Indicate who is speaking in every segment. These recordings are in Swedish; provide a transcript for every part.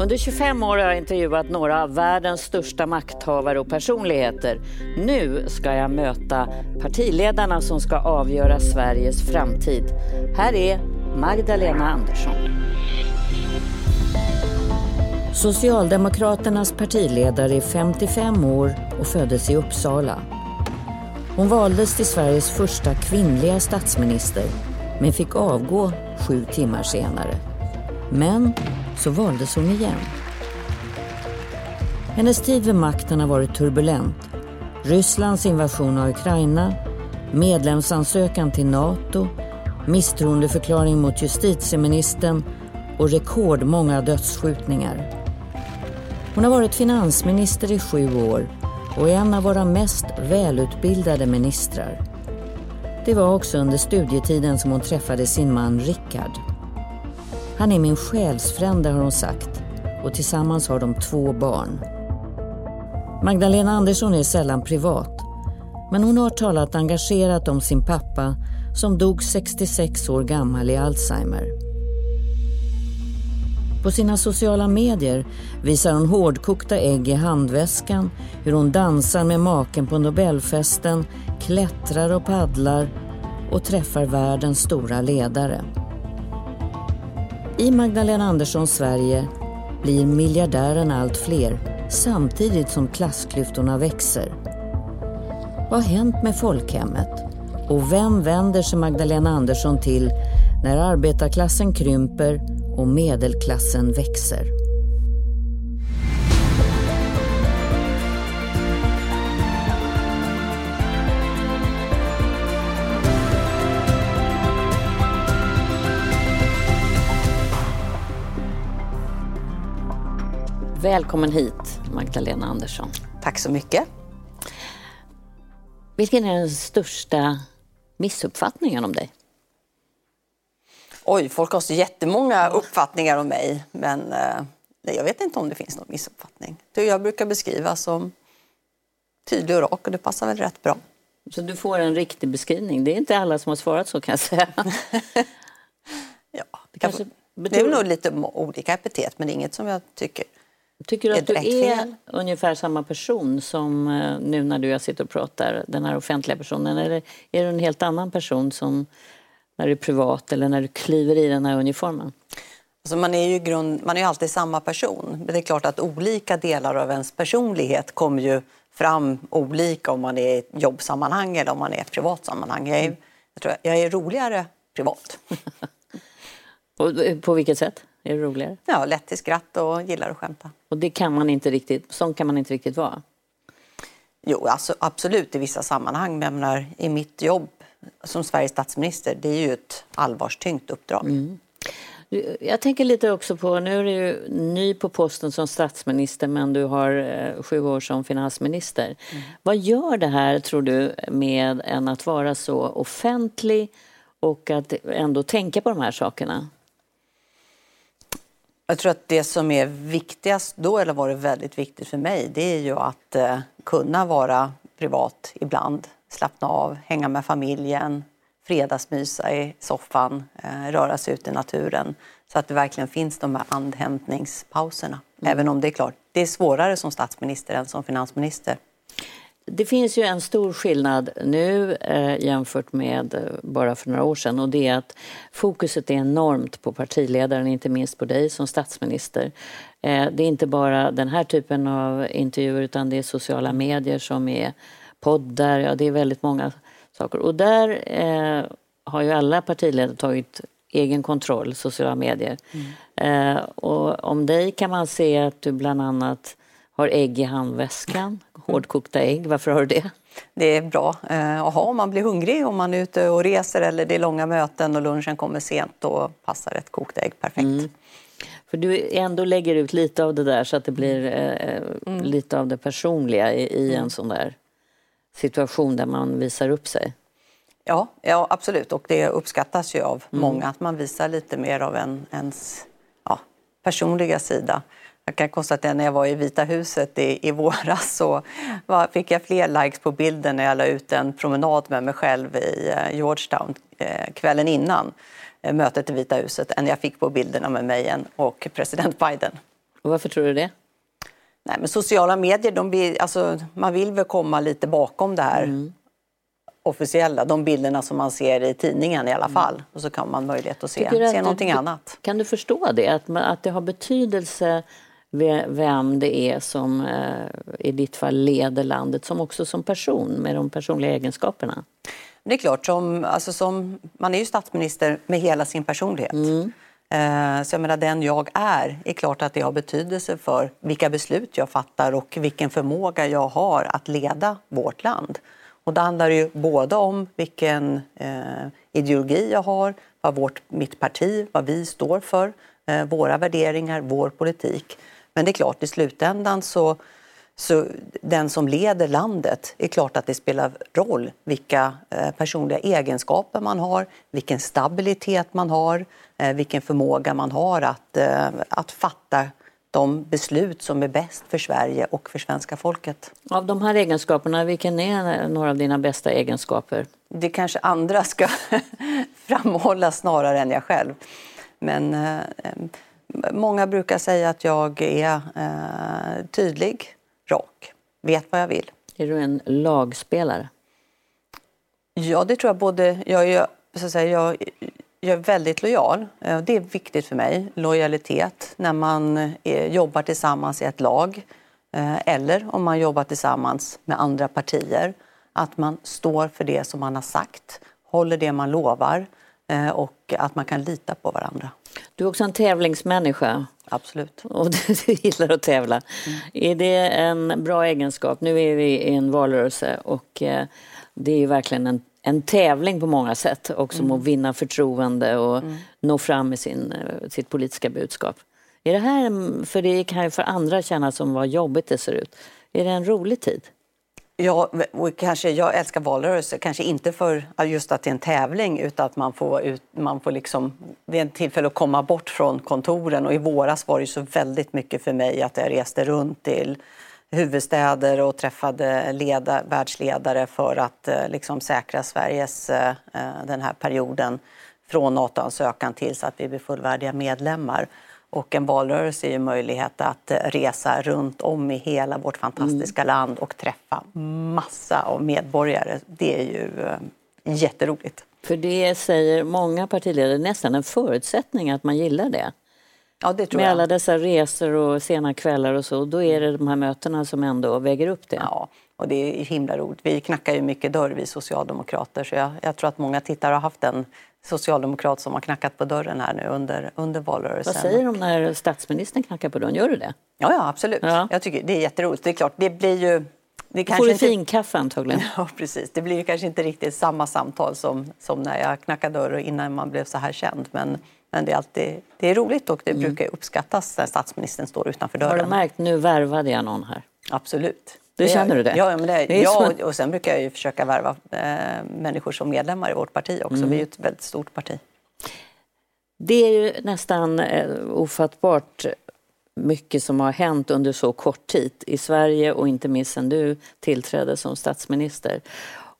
Speaker 1: Under 25 år har jag intervjuat några av världens största makthavare och personligheter. Nu ska jag möta partiledarna som ska avgöra Sveriges framtid. Här är Magdalena Andersson. Socialdemokraternas partiledare är 55 år och föddes i Uppsala. Hon valdes till Sveriges första kvinnliga statsminister men fick avgå sju timmar senare. Men så valdes hon igen. Hennes tid vid makten har varit turbulent. Rysslands invasion av Ukraina, medlemsansökan till Nato, misstroendeförklaring mot justitieministern och rekordmånga dödsskjutningar. Hon har varit finansminister i sju år och är en av våra mest välutbildade ministrar. Det var också under studietiden som hon träffade sin man Rickard. Han är min själsfrände har hon sagt och tillsammans har de två barn. Magdalena Andersson är sällan privat men hon har talat engagerat om sin pappa som dog 66 år gammal i Alzheimer. På sina sociala medier visar hon hårdkokta ägg i handväskan, hur hon dansar med maken på Nobelfesten, klättrar och paddlar och träffar världens stora ledare. I Magdalena Anderssons Sverige blir miljardärerna allt fler samtidigt som klassklyftorna växer. Vad har hänt med folkhemmet? Och vem vänder sig Magdalena Andersson till när arbetarklassen krymper och medelklassen växer? Välkommen hit, Magdalena Andersson.
Speaker 2: Tack så mycket.
Speaker 1: Vilken är den största missuppfattningen om dig?
Speaker 2: Oj, folk har så jättemånga uppfattningar om mig. Men eh, jag vet inte om det finns någon missuppfattning. Jag brukar beskrivas som tydlig och rak och det passar väl rätt bra.
Speaker 1: Så du får en riktig beskrivning. Det är inte alla som har svarat så kan jag säga.
Speaker 2: ja, det, kanske, det är nog lite olika epitet men det är inget som jag tycker
Speaker 1: Tycker du att du är fel? ungefär samma person som eh, nu när du sitter och pratar, den här offentliga personen? Eller är du en helt annan person som när du är privat eller när du kliver i den här uniformen?
Speaker 2: Alltså man är ju grund, man är alltid samma person. Men det är klart att olika delar av ens personlighet kommer ju fram olika om man är i jobbsammanhang eller om man är i ett privat sammanhang. Jag är, jag tror jag är roligare privat.
Speaker 1: och på vilket sätt? Är det roligare?
Speaker 2: Ja, lätt till skratt och gillar att skämta.
Speaker 1: Och det kan man inte riktigt, sånt kan man inte riktigt vara?
Speaker 2: Jo, alltså, absolut i vissa sammanhang. Men jag menar, i mitt jobb som Sveriges statsminister, det är ju ett allvarstyngt uppdrag. Mm.
Speaker 1: Jag tänker lite också på, nu är du ny på posten som statsminister men du har eh, sju år som finansminister. Mm. Vad gör det här, tror du, med en att vara så offentlig och att ändå tänka på de här sakerna?
Speaker 2: Jag tror att det som är viktigast då, eller varit väldigt viktigt för mig, det är ju att eh, kunna vara privat ibland, slappna av, hänga med familjen, fredagsmysa i soffan, eh, röra sig ut i naturen. Så att det verkligen finns de här andhämtningspauserna. Mm. Även om det är klart, det är svårare som statsminister än som finansminister.
Speaker 1: Det finns ju en stor skillnad nu eh, jämfört med eh, bara för några år sedan och det är att fokuset är enormt på partiledaren, inte minst på dig som statsminister. Eh, det är inte bara den här typen av intervjuer utan det är sociala medier som är poddar, ja det är väldigt många saker. Och där eh, har ju alla partiledare tagit egen kontroll, sociala medier. Mm. Eh, och om dig kan man se att du bland annat har ägg i handväskan, hårdkokta ägg. Varför har du det?
Speaker 2: Det är bra eh, att ha om man blir hungrig, om man är ute och reser eller det är långa möten och lunchen kommer sent. Då passar ett kokt ägg perfekt. Mm.
Speaker 1: För du ändå lägger ut lite av det där så att det blir eh, mm. lite av det personliga i, i en mm. sån där situation där man visar upp sig.
Speaker 2: Ja, ja absolut. Och det uppskattas ju av mm. många att man visar lite mer av en, ens ja, personliga sida. Jag kan konstatera när jag var i Vita huset i, i våras så var, fick jag fler likes på bilden när jag la ut en promenad med mig själv i eh, Georgetown eh, kvällen innan eh, mötet i Vita huset än jag fick på bilderna med mig och president Biden.
Speaker 1: Och varför tror du det?
Speaker 2: Nej, men sociala medier, de vill, alltså, man vill väl komma lite bakom det här mm. officiella, de bilderna som man ser i tidningen i alla mm. fall. Och så kan man möjlighet att se, se någonting
Speaker 1: du,
Speaker 2: annat.
Speaker 1: Kan du förstå det? Att, att det har betydelse vem det är som eh, i ditt fall leder landet, som också som person med de personliga egenskaperna?
Speaker 2: Det är klart, som, alltså som, man är ju statsminister med hela sin personlighet. Mm. Eh, så jag menar, den jag är, är klart att det har betydelse för vilka beslut jag fattar och vilken förmåga jag har att leda vårt land. Och det handlar ju både om vilken eh, ideologi jag har, vad vårt, mitt parti, vad vi står för, eh, våra värderingar, vår politik. Men det är klart, i slutändan så så den som leder landet, är klart att det spelar roll vilka eh, personliga egenskaper man har, vilken stabilitet man har, eh, vilken förmåga man har att, eh, att fatta de beslut som är bäst för Sverige och för svenska folket.
Speaker 1: Av de här egenskaperna, vilken är några av dina bästa egenskaper?
Speaker 2: Det kanske andra ska framhålla snarare än jag själv. Men många brukar säga att jag är eh, tydlig, rak, vet vad jag vill.
Speaker 1: Är du en lagspelare?
Speaker 2: Ja, det tror jag. både. Jag är, så att säga, jag, jag är väldigt lojal. Eh, det är viktigt för mig. Lojalitet när man eh, jobbar tillsammans i ett lag eh, eller om man jobbar tillsammans med andra partier. Att man står för det som man har sagt, håller det man lovar och att man kan lita på varandra.
Speaker 1: Du är också en tävlingsmänniska.
Speaker 2: Absolut.
Speaker 1: Och du gillar att tävla. Mm. Är det en bra egenskap? Nu är vi i en valrörelse och eh, det är ju verkligen en, en tävling på många sätt också mm. att vinna förtroende och mm. nå fram med sin, eh, sitt politiska budskap. Är det här, för det kan ju för andra kännas som vad jobbigt det ser ut. Är det en rolig tid?
Speaker 2: Ja, och kanske, jag älskar valrörelser, kanske inte för just att det är en tävling utan att man får, ut, man får liksom, det är ett tillfälle att komma bort från kontoren. Och I våras var det så väldigt mycket för mig att jag reste runt till huvudstäder och träffade leda, världsledare för att eh, liksom säkra Sveriges eh, eh den här perioden från NATO-ansökan tills att vi blir fullvärdiga medlemmar. Och en valrörelse är ju möjlighet att resa runt om i hela vårt fantastiska mm. land och träffa massa av medborgare. Det är ju eh, jätteroligt.
Speaker 1: För det säger många partiledare nästan en förutsättning att man gillar det.
Speaker 2: Ja, det tror
Speaker 1: Med
Speaker 2: jag.
Speaker 1: alla dessa resor och sena kvällar och så, då är det de här mötena som ändå väger upp det.
Speaker 2: Ja, och det är himla roligt. Vi knackar ju mycket dörr, vi socialdemokrater, så jag, jag tror att många tittare har haft en socialdemokrat som har knackat på dörren här nu under, under valrörelsen.
Speaker 1: Vad säger de när statsministern knackar på dörren? Gör du det?
Speaker 2: Ja, ja absolut. Ja. Jag tycker det är jätteroligt. Det är klart, det blir ju...
Speaker 1: Det kanske får du inte... finkaffe antagligen.
Speaker 2: Ja, precis. Det blir ju kanske inte riktigt samma samtal som, som när jag knackade dörr innan man blev så här känd. Men, men det, är alltid, det är roligt och det mm. brukar uppskattas när statsministern står utanför dörren.
Speaker 1: Har du märkt, nu värvade jag någon här?
Speaker 2: Absolut.
Speaker 1: Det känner du det?
Speaker 2: Ja, men det, det ja och, och sen brukar jag ju försöka värva eh, människor som medlemmar i vårt parti också. Mm. Vi är ett väldigt stort parti.
Speaker 1: Det är ju nästan eh, ofattbart mycket som har hänt under så kort tid i Sverige och inte minst sen du tillträdde som statsminister.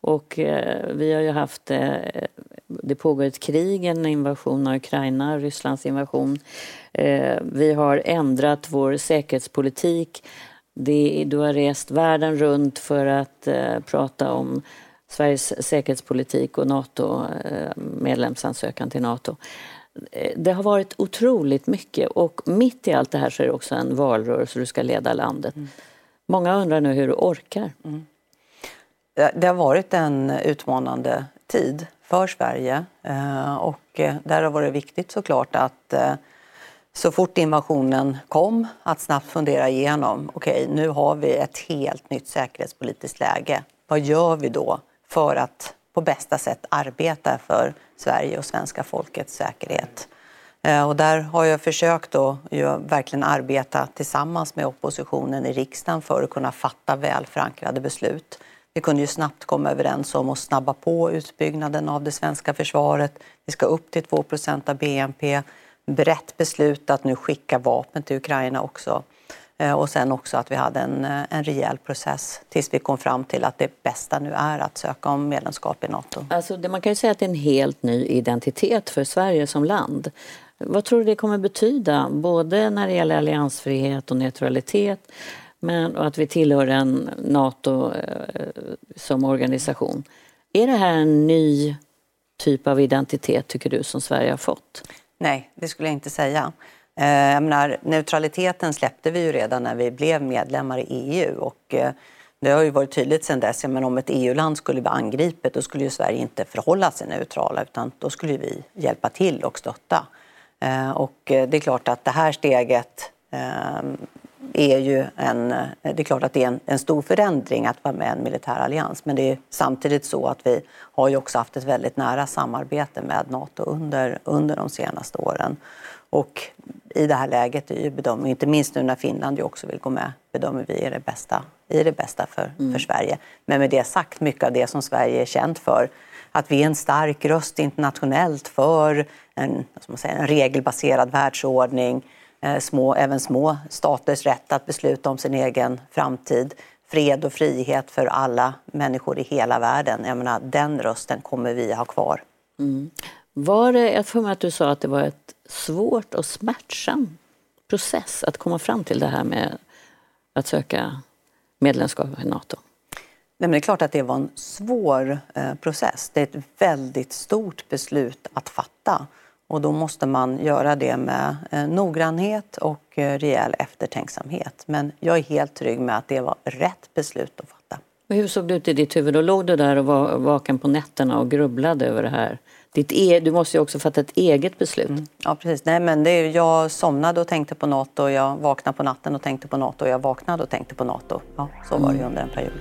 Speaker 1: Och eh, vi har ju haft, eh, det pågår ett krig, en invasion av Ukraina, Rysslands invasion. Eh, vi har ändrat vår säkerhetspolitik. Det, du har rest världen runt för att eh, prata om Sveriges säkerhetspolitik och NATO, eh, medlemsansökan till Nato. Eh, det har varit otroligt mycket och mitt i allt det här så är det också en valrörelse du ska leda landet. Mm. Många undrar nu hur du orkar. Mm.
Speaker 2: Det har varit en utmanande tid för Sverige och där har varit viktigt såklart att så fort invasionen kom att snabbt fundera igenom, okej okay, nu har vi ett helt nytt säkerhetspolitiskt läge. Vad gör vi då för att på bästa sätt arbeta för Sverige och svenska folkets säkerhet. Eh, och där har jag försökt att verkligen arbeta tillsammans med oppositionen i riksdagen för att kunna fatta väl förankrade beslut. Vi kunde ju snabbt komma överens om att snabba på utbyggnaden av det svenska försvaret. Vi ska upp till 2% av BNP. Brett beslut att nu skicka vapen till Ukraina också. Eh, och sen också att vi hade en, eh, en rejäl process tills vi kom fram till att det bästa nu är att söka om medlemskap i Nato.
Speaker 1: Alltså, man kan ju säga att det är en helt ny identitet för Sverige som land. Vad tror du det kommer betyda, både när det gäller alliansfrihet och neutralitet men och att vi tillhör en Nato eh, som organisation? Är det här en ny typ av identitet, tycker du, som Sverige har fått?
Speaker 2: Nej, det skulle jag inte säga. Eh, jag menar, neutraliteten släppte vi ju redan när vi blev medlemmar i EU. Och eh, det har ju varit tydligt sedan dess. Men om ett EU-land skulle bli angripet då skulle ju Sverige inte förhålla sig neutrala utan då skulle vi hjälpa till och stötta. Eh, och det är klart att det här steget ehm, är ju en, det är klart att det är en, en, stor förändring att vara med i en militär allians men det är samtidigt så att vi har ju också haft ett väldigt nära samarbete med Nato under, under de senaste åren. Och i det här läget är ju bedömningen, inte minst nu när Finland ju också vill gå med, bedömer vi är det bästa, är det bästa för, mm. för Sverige. Men med det sagt, mycket av det som Sverige är känt för, att vi är en stark röst internationellt för en, man säga, en regelbaserad världsordning, eh, små, även små staters rätt att besluta om sin egen framtid, fred och frihet för alla människor i hela världen. Jag menar, den rösten kommer vi ha kvar.
Speaker 1: Mm. Var det, jag får mig att du sa att det var ett svårt och smärtsam process att komma fram till det här med att söka medlemskap i Nato?
Speaker 2: Nej, men det är klart att det var en svår eh, process. Det är ett väldigt stort beslut att fatta. Och då måste man göra det med eh, noggrannhet och eh, rejäl eftertänksamhet. Men jag är helt trygg med att det var rätt beslut att fatta.
Speaker 1: Och hur såg det ut i ditt huvud? Då låg du där och var vaken på nätterna och grubblade över det här ditt e du måste ju också fatta ett eget beslut. Mm.
Speaker 2: Ja, precis. Nej, men det är, jag somnade och tänkte på Nato, jag vaknade på natten och tänkte på Nato, jag vaknade och tänkte på Nato. Ja, så var det under en period.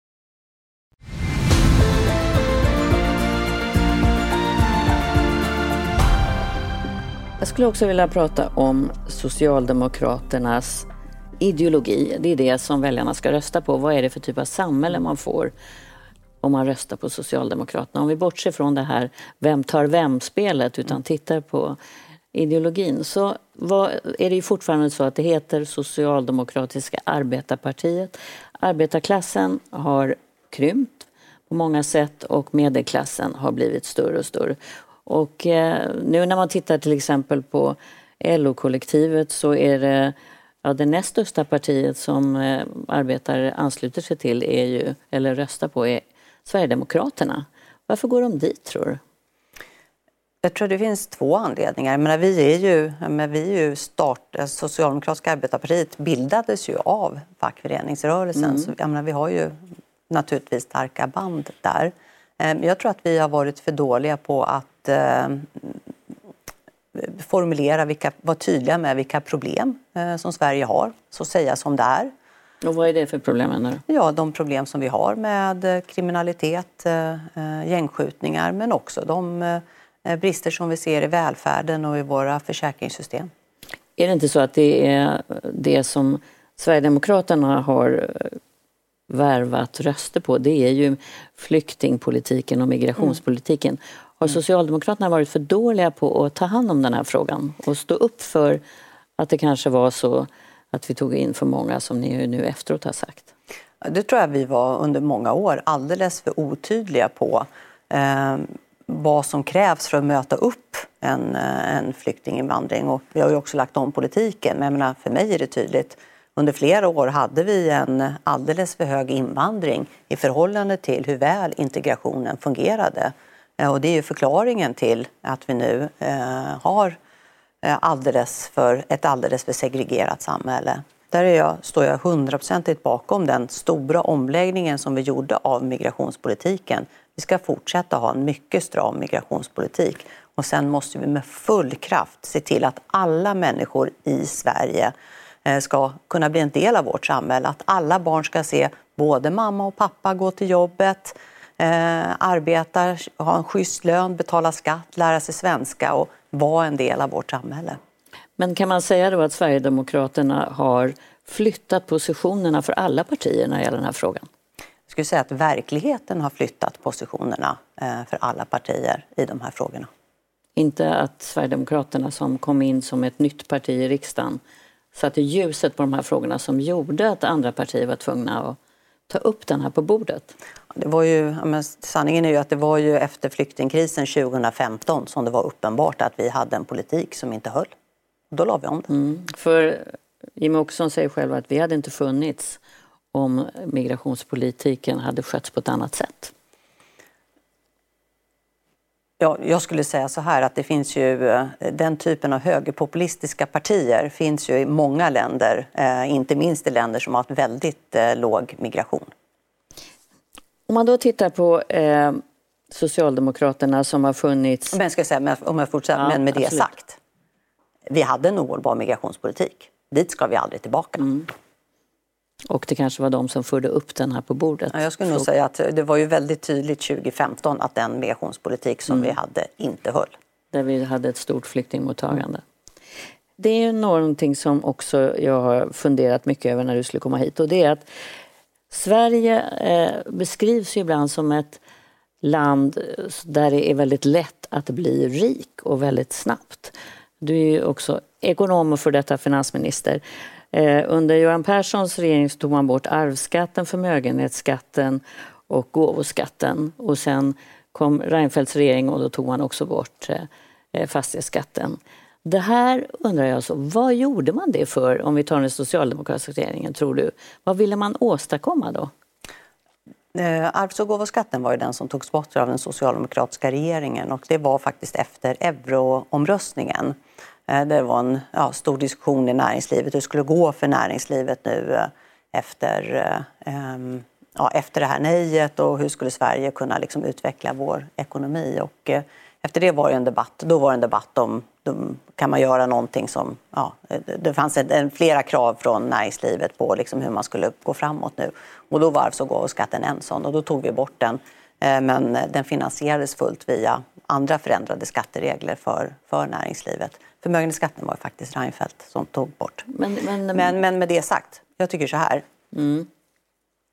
Speaker 1: Jag skulle också vilja prata om Socialdemokraternas ideologi, det är det som väljarna ska rösta på. Vad är det för typ av samhälle man får om man röstar på Socialdemokraterna? Om vi bortser från det här vem tar vem-spelet utan tittar på ideologin så var, är det ju fortfarande så att det heter Socialdemokratiska arbetarpartiet. Arbetarklassen har krympt på många sätt och medelklassen har blivit större och större. Och eh, nu när man tittar till exempel på LO-kollektivet så är det Ja, det näst största partiet som eh, arbetare ansluter sig till är ju, eller röstar på är Sverigedemokraterna. Varför går de dit tror du?
Speaker 2: Jag tror det finns två anledningar. Men vi är ju, men vi är ju start, alltså Socialdemokratiska arbetarpartiet bildades ju av fackföreningsrörelsen. Mm. Så, menar, vi har ju naturligtvis starka band där. Eh, jag tror att vi har varit för dåliga på att eh, formulera, vilka, vara tydliga med vilka problem eh, som Sverige har, så säga som det är.
Speaker 1: Och vad är det för problem
Speaker 2: du? Ja, de problem som vi har med eh, kriminalitet, eh, eh, gängskjutningar men också de eh, brister som vi ser i välfärden och i våra försäkringssystem.
Speaker 1: Är det inte så att det är det som Sverigedemokraterna har värvat röster på, det är ju flyktingpolitiken och migrationspolitiken. Mm. Har Socialdemokraterna varit för dåliga på att ta hand om den här frågan och stå upp för att det kanske var så att vi tog in för många som ni nu efteråt har sagt?
Speaker 2: Det tror jag vi var under många år alldeles för otydliga på eh, vad som krävs för att möta upp en, eh, en flyktinginvandring. Och vi har ju också lagt om politiken, men menar, för mig är det tydligt. Under flera år hade vi en alldeles för hög invandring i förhållande till hur väl integrationen fungerade. Eh, och det är ju förklaringen till att vi nu eh, har eh, alldeles för, ett alldeles för segregerat samhälle. Där är jag, står jag hundraprocentigt bakom den stora omläggningen som vi gjorde av migrationspolitiken. Vi ska fortsätta ha en mycket stram migrationspolitik och sen måste vi med full kraft se till att alla människor i Sverige eh, ska kunna bli en del av vårt samhälle. Att alla barn ska se både mamma och pappa gå till jobbet, eh, arbeta, ha en schysst lön, betala skatt, lära sig svenska och vara en del av vårt samhälle.
Speaker 1: Men kan man säga då att Sverigedemokraterna har flyttat positionerna för alla partier när det gäller den här frågan?
Speaker 2: Jag skulle säga att verkligheten har flyttat positionerna eh, för alla partier i de här frågorna.
Speaker 1: Inte att Sverigedemokraterna som kom in som ett nytt parti i riksdagen satte ljuset på de här frågorna som gjorde att andra partier var tvungna att ta upp den här på bordet?
Speaker 2: Det var ju, sanningen är ju att det var ju efter flyktingkrisen 2015 som det var uppenbart att vi hade en politik som inte höll. Då la vi om det.
Speaker 1: Mm, för Jimmie Åkesson säger själv att vi hade inte funnits om migrationspolitiken hade skötts på ett annat sätt.
Speaker 2: Ja, jag skulle säga så här att det finns ju eh, den typen av högerpopulistiska partier finns ju i många länder, eh, inte minst i länder som har haft väldigt eh, låg migration.
Speaker 1: Om man då tittar på eh, Socialdemokraterna som har funnits...
Speaker 2: Men, ska säga, om jag fortsätter, ja, men med det absolut. sagt. Vi hade en ohållbar migrationspolitik. Dit ska vi aldrig tillbaka. Mm.
Speaker 1: Och det kanske var de som förde upp den här på bordet?
Speaker 2: Ja, jag skulle nog säga att det var ju väldigt tydligt 2015 att den migrationspolitik som mm. vi hade inte höll.
Speaker 1: Där vi hade ett stort flyktingmottagande. Det är någonting som också jag har funderat mycket över när du skulle komma hit och det är att Sverige eh, beskrivs ju ibland som ett land där det är väldigt lätt att bli rik och väldigt snabbt. Du är ju också ekonom och för detta finansminister. Eh, under Göran Perssons regering tog man bort arvsskatten, förmögenhetsskatten och gåvoskatten. Och sen kom Reinfeldts regering och då tog man också bort eh, eh, fastighetsskatten. Det här undrar jag, alltså, vad gjorde man det för om vi tar den socialdemokratiska regeringen, tror du? Vad ville man åstadkomma då?
Speaker 2: Arvs och gåvoskatten var ju den som togs bort av den socialdemokratiska regeringen och det var faktiskt efter euroomröstningen. Eh, det var en ja, stor diskussion i näringslivet hur det skulle gå för näringslivet nu eh, efter, eh, ehm, ja, efter det här nejet och hur skulle Sverige kunna liksom utveckla vår ekonomi. Och efter det var det en debatt. Då var det en debatt om, kan man göra någonting som... Ja, det fanns en, flera krav från näringslivet på liksom hur man skulle gå framåt nu. Och då var arvs och gåvoskatten en sån och då tog vi bort den. Men den finansierades fullt via andra förändrade skatteregler för, för näringslivet. Förmögenhetsskatten var faktiskt Reinfeldt som tog bort. Men, men, men, men med det sagt, jag tycker så här. Mm.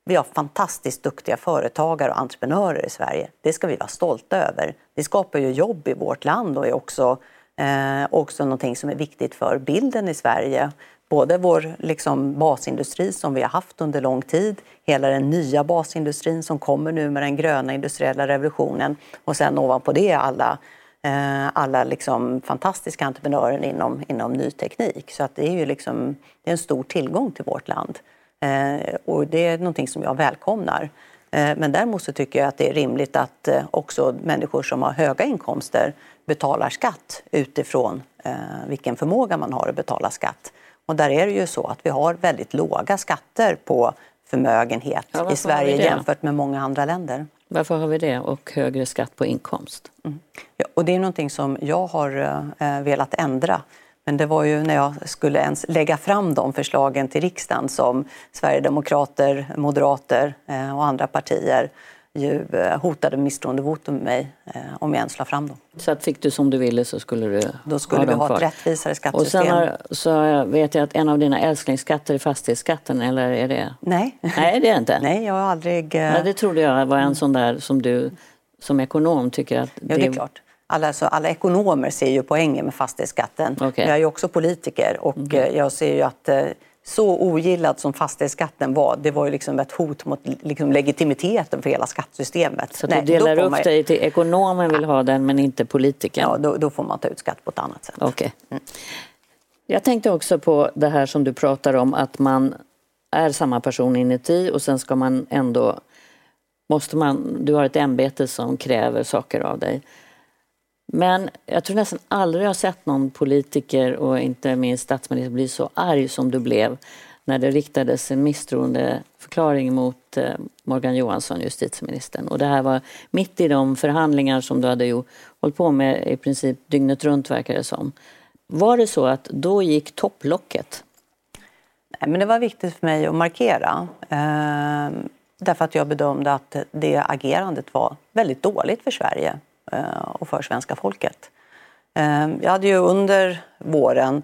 Speaker 2: Vi har fantastiskt duktiga företagare och entreprenörer i Sverige. Det ska vi vara stolta över. Det skapar ju jobb i vårt land och är också, eh, också någonting som är viktigt för bilden i Sverige. Både vår liksom, basindustri som vi har haft under lång tid, hela den nya basindustrin som kommer nu med den gröna industriella revolutionen och sen ovanpå det alla Eh, alla liksom fantastiska entreprenörer inom, inom ny teknik. Så att det är ju liksom, det är en stor tillgång till vårt land. Eh, och det är någonting som jag välkomnar. Eh, men däremot så tycker jag att det är rimligt att eh, också människor som har höga inkomster betalar skatt utifrån eh, vilken förmåga man har att betala skatt. Och där är det ju så att vi har väldigt låga skatter på förmögenhet ja, i Sverige jämfört med många andra länder.
Speaker 1: Varför har vi det och högre skatt på inkomst? Mm.
Speaker 2: Ja, och det är någonting som jag har eh, velat ändra. Men det var ju när jag skulle ens lägga fram de förslagen till riksdagen som Sverigedemokrater, Moderater eh, och andra partier ju eh, hotade misstroendevotum med mig eh, om jag ens la fram dem.
Speaker 1: Så att fick du som du ville så skulle du
Speaker 2: Då skulle
Speaker 1: ha
Speaker 2: vi
Speaker 1: ha
Speaker 2: kvar. ett rättvisare skattesystem.
Speaker 1: Och sen har, så vet jag att en av dina älsklingsskatter är fastighetsskatten, eller är det?
Speaker 2: Nej.
Speaker 1: Nej, det är inte?
Speaker 2: Nej, jag har aldrig...
Speaker 1: Nej, eh, det trodde jag var en sån där som du som ekonom tycker att...
Speaker 2: Det... Ja, det är klart. Alla, alltså, alla ekonomer ser ju poängen med fastighetsskatten. Okay. Jag är ju också politiker och okay. jag ser ju att så ogillad som fastighetsskatten var, det var ju liksom ett hot mot liksom legitimiteten för hela skattesystemet.
Speaker 1: Så Nej, du delar upp man... dig till ekonomen vill ha den men inte politikern?
Speaker 2: Ja, då, då, får man ta ut skatt på ett annat sätt.
Speaker 1: Okay. Mm. Jag tänkte också på det här som du pratar om att man är samma person inuti och sen ska man ändå måste man, du har ett ämbete som kräver saker av dig. Men jag tror nästan aldrig jag har sett någon politiker och inte minst statsminister bli så arg som du blev när det riktades en misstroendeförklaring mot eh, Morgan Johansson, justitieministern. Och det här var mitt i de förhandlingar som du hade ju hållit på med i princip dygnet runt verkar det som. Var det så att då gick topplocket?
Speaker 2: Nej, men det var viktigt för mig att markera. Ehm, därför att jag bedömde att det agerandet var väldigt dåligt för Sverige Eh, och för svenska folket. Ehm, jag hade ju under våren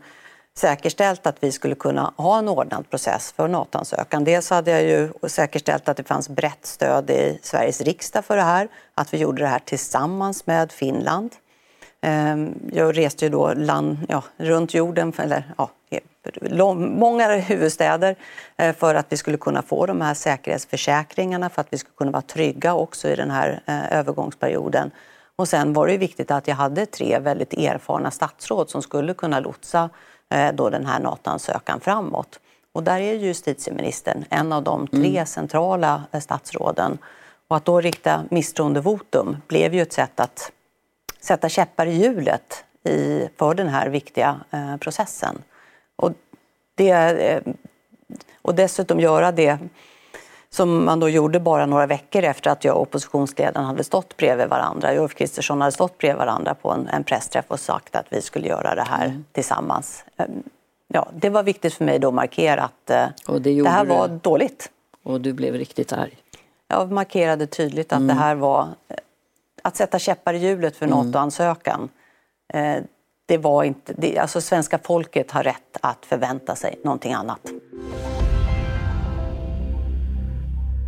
Speaker 2: säkerställt att vi skulle kunna ha en ordnad process för NATO-ansökan. Dels hade jag ju säkerställt att det fanns brett stöd i Sveriges riksdag för det här, att vi gjorde det här tillsammans med Finland. Ehm, jag reste ju då land, ja, runt jorden, eller ja, många huvudstäder eh, för att vi skulle kunna få de här säkerhetsförsäkringarna för att vi skulle kunna vara trygga också i den här eh, övergångsperioden. Och sen var det viktigt att jag hade tre väldigt erfarna statsråd som skulle kunna lotsa Eh, då den här NATO-ansökan framåt. Och där är justitieministern en av de tre mm. centrala eh, statsråden. Och att då rikta misstroendevotum blev ju ett sätt att sätta käppar i hjulet i, för den här viktiga eh, processen. Och, det, eh, och dessutom göra det som man då gjorde bara några veckor efter att jag och oppositionsledaren hade stått bredvid varandra. Ulf Kristersson hade stått bredvid varandra på en, en pressträff och sagt att vi skulle göra det här mm. tillsammans. Ehm, ja, det var viktigt för mig då att markera att eh, det, det, här var du. dåligt.
Speaker 1: Och du blev riktigt arg?
Speaker 2: Jag markerade tydligt att mm. det här var eh, att sätta käppar i hjulet för mm. NATO-ansökan. Eh, det var inte, det, alltså svenska folket har rätt att förvänta sig någonting annat.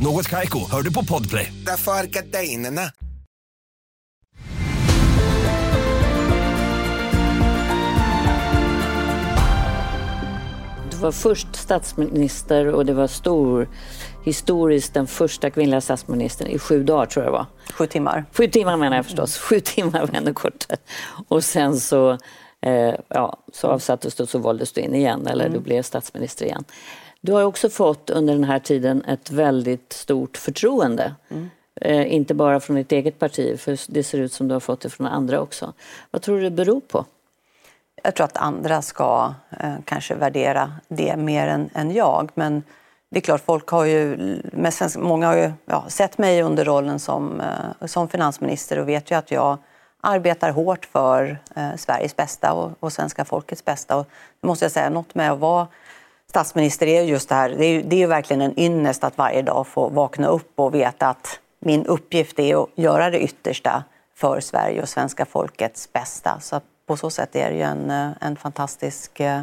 Speaker 3: Något kajko, hör du på podplay.
Speaker 4: Därför är gardinerna.
Speaker 1: Du var först statsminister och det var stor historiskt den första kvinnliga statsministern i sju dagar tror jag det var.
Speaker 2: Sju timmar.
Speaker 1: Sju timmar menar jag förstås. Sju timmar kortare. Och sen så, eh, ja, så avsattes du och så valdes du in igen, eller mm. du blev statsminister igen. Du har också fått under den här tiden ett väldigt stort förtroende. Mm. Eh, inte bara från ditt eget parti, för det ser ut som du har fått det från andra också. Vad tror du det beror på?
Speaker 2: Jag tror att andra ska eh, kanske värdera det mer än, än, jag. Men det är klart, folk har ju, många har ju ja, sett mig under rollen som, eh, som finansminister och vet ju att jag arbetar hårt för eh, Sveriges bästa och, och svenska folkets bästa. Och det måste jag säga, något med att vara statsminister är just det här, det är, det är verkligen en ynnest att varje dag få vakna upp och veta att min uppgift är att göra det yttersta för Sverige och svenska folkets bästa. Så på så sätt är det ju en, eh, en fantastisk eh,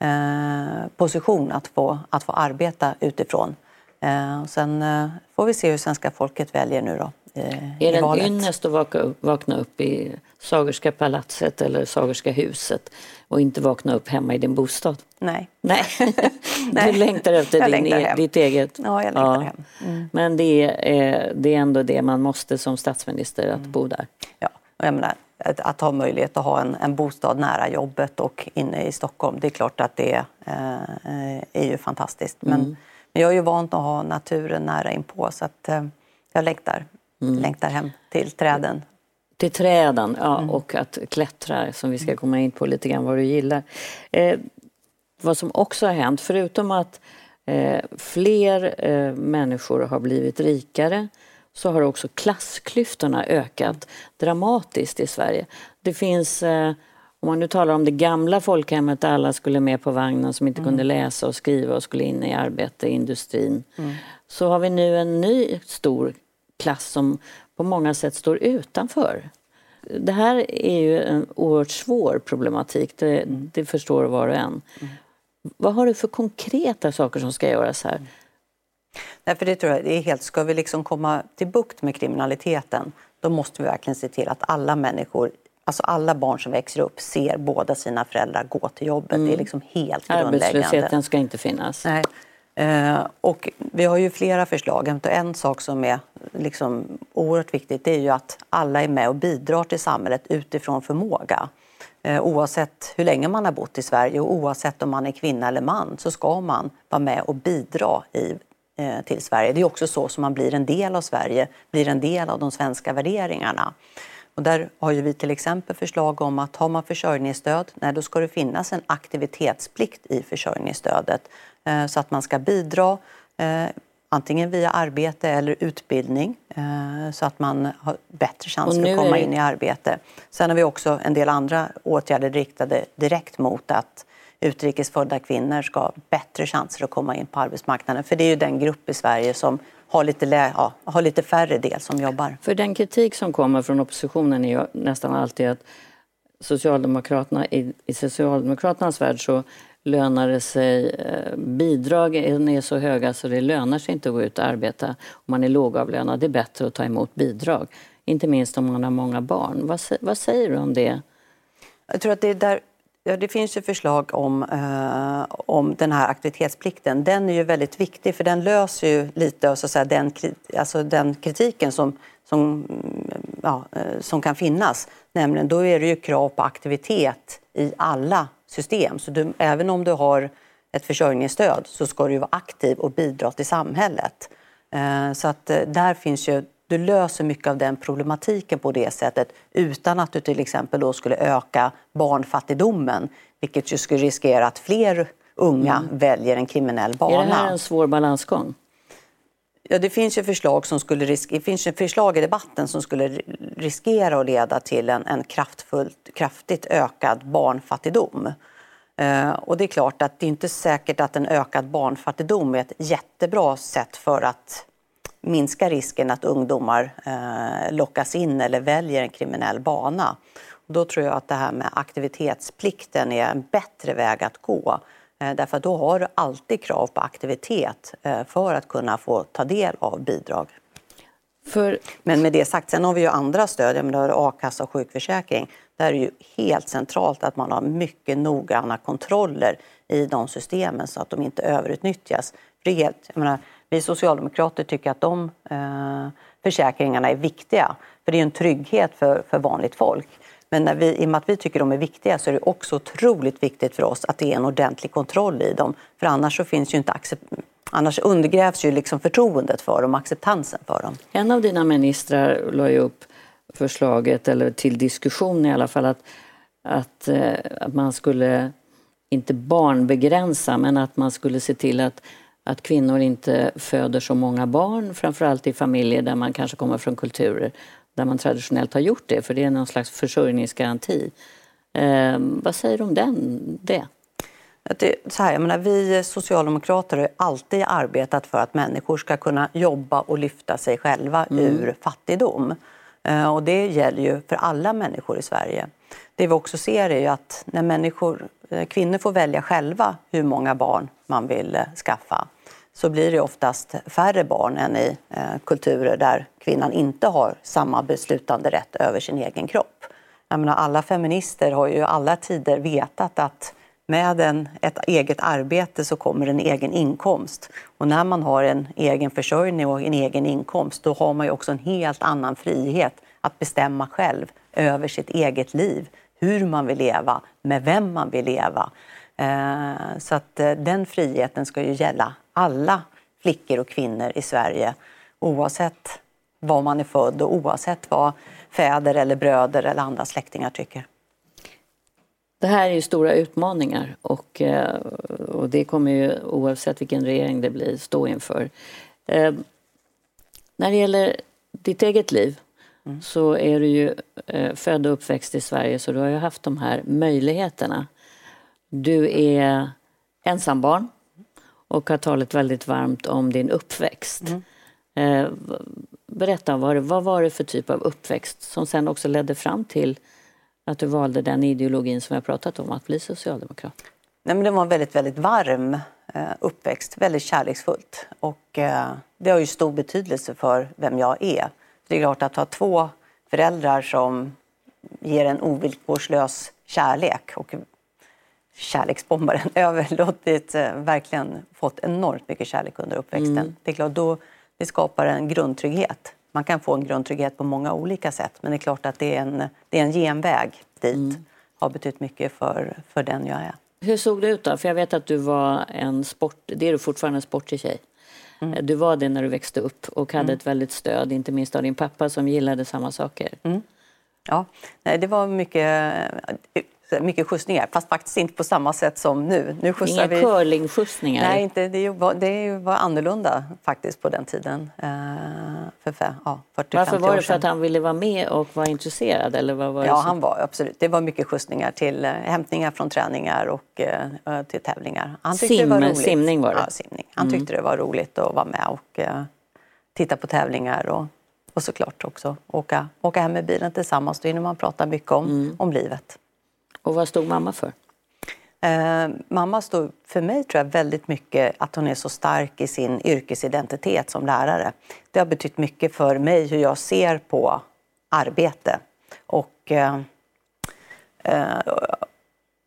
Speaker 2: eh, position att få, att få arbeta utifrån. Eh, sen eh, får vi se hur svenska folket väljer nu då
Speaker 1: är det en ynnest att vakna upp, vakna upp i Sagerska palatset eller Sagerska huset och inte vakna upp hemma i din bostad?
Speaker 2: Nej.
Speaker 1: Nej. du längtar efter
Speaker 2: jag
Speaker 1: din,
Speaker 2: längtar
Speaker 1: e- ditt eget?
Speaker 2: Ja, jag längtar ja. hem. Mm.
Speaker 1: Men det är, det är ändå det man måste som statsminister, att mm. bo där?
Speaker 2: Ja, och jag menar, att ha möjlighet att ha en, en bostad nära jobbet och inne i Stockholm. Det är klart att det eh, är ju fantastiskt. Men, mm. men jag är ju van att ha naturen nära inpå så att eh, jag längtar, mm. längtar hem till träden.
Speaker 1: Till träden, ja, mm. och att klättra som vi ska komma in på lite grann vad du gillar. Eh, vad som också har hänt, förutom att eh, fler eh, människor har blivit rikare så har också klassklyftorna ökat dramatiskt i Sverige. Det finns, eh, om man nu talar om det gamla folkhemmet där alla skulle med på vagnen som inte mm. kunde läsa och skriva och skulle in i arbete i industrin. Mm. Så har vi nu en ny stor klass som på många sätt står utanför. Det här är ju en oerhört svår problematik, det, mm. det förstår var och en. Mm. Vad har du för konkreta saker som ska göras här?
Speaker 2: Nej, för det tror jag det är helt, ska vi liksom komma till bukt med kriminaliteten då måste vi verkligen se till att alla människor Alltså alla barn som växer upp ser båda sina föräldrar gå till jobbet. Mm. Det är mm. liksom helt grundläggande.
Speaker 1: Arbetslösheten ska inte finnas.
Speaker 2: Nej. Eh, och vi har ju flera förslag. En sak som är liksom oerhört viktigt är ju att alla är med och bidrar till samhället utifrån förmåga. Eh, oavsett hur länge man har bott i Sverige och oavsett om man är kvinna eller man så ska man vara med och bidra i eh, till Sverige. Det är också så som man blir en del av Sverige, blir en del av de svenska värderingarna. Och där har ju vi till exempel förslag om att har man försörjningsstöd, nej, då ska det finnas en aktivitetsplikt i försörjningsstödet så att man ska bidra eh, antingen via arbete eller utbildning eh, så att man har bättre chanser att komma in i arbete. Sen har vi också en del andra åtgärder riktade direkt mot att utrikesfödda kvinnor ska ha bättre chanser att komma in på arbetsmarknaden. För det är ju den grupp i Sverige som har lite, ja, har lite färre del som jobbar.
Speaker 1: För den kritik som kommer från oppositionen är ju nästan alltid att Socialdemokraterna, i, i Socialdemokraternas värld så lönar det sig, eh, bidragen är så höga så det lönar sig inte att gå ut och arbeta om man är lågavlönad. Det är bättre att ta emot bidrag. Inte minst om man har många barn. Vad, vad säger du om det?
Speaker 2: Jag tror att det där Ja, det finns ju förslag om, eh, om den här aktivitetsplikten. Den är ju väldigt viktig för den löser ju lite av så att säga, den, alltså den kritiken som, som, mm, ja, eh, som kan finnas. Nämligen då är det ju krav på aktivitet i alla system. Så du, även om du har ett försörjningsstöd så ska du vara aktiv och bidra till samhället. Eh, så att eh, där finns ju du löser mycket av den problematiken på det sättet utan att du till exempel då skulle öka barnfattigdomen vilket ju skulle riskera att fler unga mm. väljer en kriminell bana.
Speaker 1: Är det här en svår balansgång?
Speaker 2: Ja, det finns ju förslag, som skulle risk det finns ju förslag i debatten som skulle riskera att leda till en, en kraftigt ökad barnfattigdom. Eh, och det är klart att det är inte säkert att en ökad barnfattigdom är ett jättebra sätt för att minska risken att ungdomar eh, lockas in eller väljer en kriminell bana. Och då tror jag att det här med aktivitetsplikten är en bättre väg att gå. Eh, därför att då har du alltid krav på aktivitet eh, för att kunna få ta del av bidrag. För... Men med det sagt, sen har vi ju andra stöd, jag menar a-kassa och sjukförsäkring. Där är det ju helt centralt att man har mycket noggranna kontroller i de systemen så att de inte överutnyttjas. det är helt, menar, vi socialdemokrater tycker att de eh, försäkringarna är viktiga. För det är en trygghet för, för vanligt folk. Men när vi, i och med att vi tycker de är viktiga så är det också otroligt viktigt för oss att det är en ordentlig kontroll i dem. För annars, så finns ju inte annars undergrävs ju liksom förtroendet för dem, acceptansen för dem.
Speaker 1: En av dina ministrar la ju upp förslaget, eller till diskussion i alla fall, att, att, eh, att man skulle inte barnbegränsa men att man skulle se till att att kvinnor inte föder så många barn, framförallt i familjer där man kanske kommer från kulturer där man traditionellt har gjort det, för det är någon slags försörjningsgaranti. Eh, vad säger du om den, det?
Speaker 2: Det, så här, jag menar, vi socialdemokrater har alltid arbetat för att människor ska kunna jobba och lyfta sig själva mm. ur fattigdom. Eh, och det gäller ju för alla människor i Sverige. Det vi också ser är ju att när människor, eh, kvinnor får välja själva hur många barn man vill eh, skaffa så blir det oftast färre barn än i eh, kulturer där kvinnan inte har samma beslutande rätt över sin egen kropp. Jag menar, alla feminister har ju alla tider vetat att med en, ett eget arbete så kommer en egen inkomst. Och när man har en egen försörjning och en egen inkomst då har man ju också en helt annan frihet att bestämma själv över sitt eget liv, hur man vill leva, med vem man vill leva. Eh, så att eh, den friheten ska ju gälla alla flickor och kvinnor i Sverige oavsett var man är född och oavsett vad fäder eller bröder eller andra släktingar tycker.
Speaker 1: Det här är ju stora utmaningar och, eh, och det kommer ju oavsett vilken regering det blir stå inför. När det gäller ditt eget liv mm. så är du ju eh, född och uppväxt i Sverige så du har ju haft de här möjligheterna. Du är ensambarn och har talat väldigt varmt om din uppväxt. Mm. Eh, berätta, vad, vad var det för typ av uppväxt som sen också ledde fram till att du valde den ideologin som jag pratat om, att bli socialdemokrat?
Speaker 2: Nej, men det var en väldigt, väldigt varm eh, uppväxt, väldigt kärleksfullt. Och eh, det har ju stor betydelse för vem jag är. Det är klart att ha två föräldrar som ger en ovillkorslös kärlek och kärleksbombaren överlåtit, eh, verkligen fått enormt mycket kärlek under uppväxten. Mm. Det är klart, då, det skapar en grundtrygghet. Man kan få en grundtrygghet på många olika sätt men det är klart att det är en, det är en genväg dit. Mm. har betytt mycket för, för den jag är.
Speaker 1: Hur såg det ut då? För jag vet att du var en sport, det är du fortfarande en sportig tjej. Mm. Du var det när du växte upp och hade mm. ett väldigt stöd, inte minst av din pappa som gillade samma saker. Mm.
Speaker 2: Ja, Nej, det var mycket mycket skjutsningar, fast faktiskt inte på samma sätt som nu. nu
Speaker 1: Inga vi... curlingskjutsningar?
Speaker 2: Nej, inte, det, var, det var annorlunda faktiskt på den tiden. Eh, för ja, 40
Speaker 1: Varför var det för att han ville vara med och var intresserad? Eller vad var
Speaker 2: ja, han var absolut. Det var mycket skjutsningar till äh, hämtningar från träningar och äh, till tävlingar.
Speaker 1: Han tyckte Sim, det var roligt. Simning var det?
Speaker 2: Ja, simning. Han mm. tyckte det var roligt att vara med och titta på tävlingar och, och såklart också åka, åka hem med bilen tillsammans. Då hinner man prata mycket om, mm. om livet.
Speaker 1: Och vad stod mamma för?
Speaker 2: Eh, mamma stod för mig tror jag väldigt mycket att hon är så stark i sin yrkesidentitet som lärare. Det har betytt mycket för mig hur jag ser på arbete. Och eh, eh,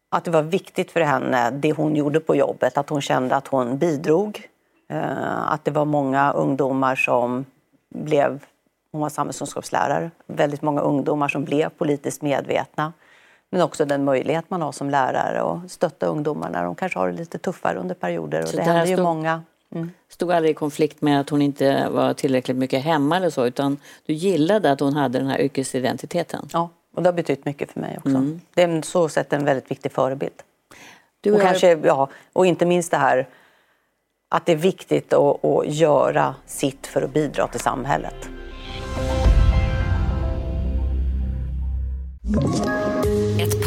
Speaker 2: att det var viktigt för henne, det hon gjorde på jobbet, att hon kände att hon bidrog. Eh, att det var många ungdomar som blev, hon var samhällskunskapslärare, väldigt många ungdomar som blev politiskt medvetna. Men också den möjlighet man har som lärare att stötta ungdomar när de kanske har det lite tuffare under perioder. Och det händer ju många.
Speaker 1: Mm. Stod aldrig i konflikt med att hon inte var tillräckligt mycket hemma eller så utan du gillade att hon hade den här yrkesidentiteten?
Speaker 2: Ja, och det har betytt mycket för mig också. Mm. Det är så sätt en väldigt viktig förebild. Du och, kanske, ja, och inte minst det här att det är viktigt att, att göra sitt för att bidra till samhället.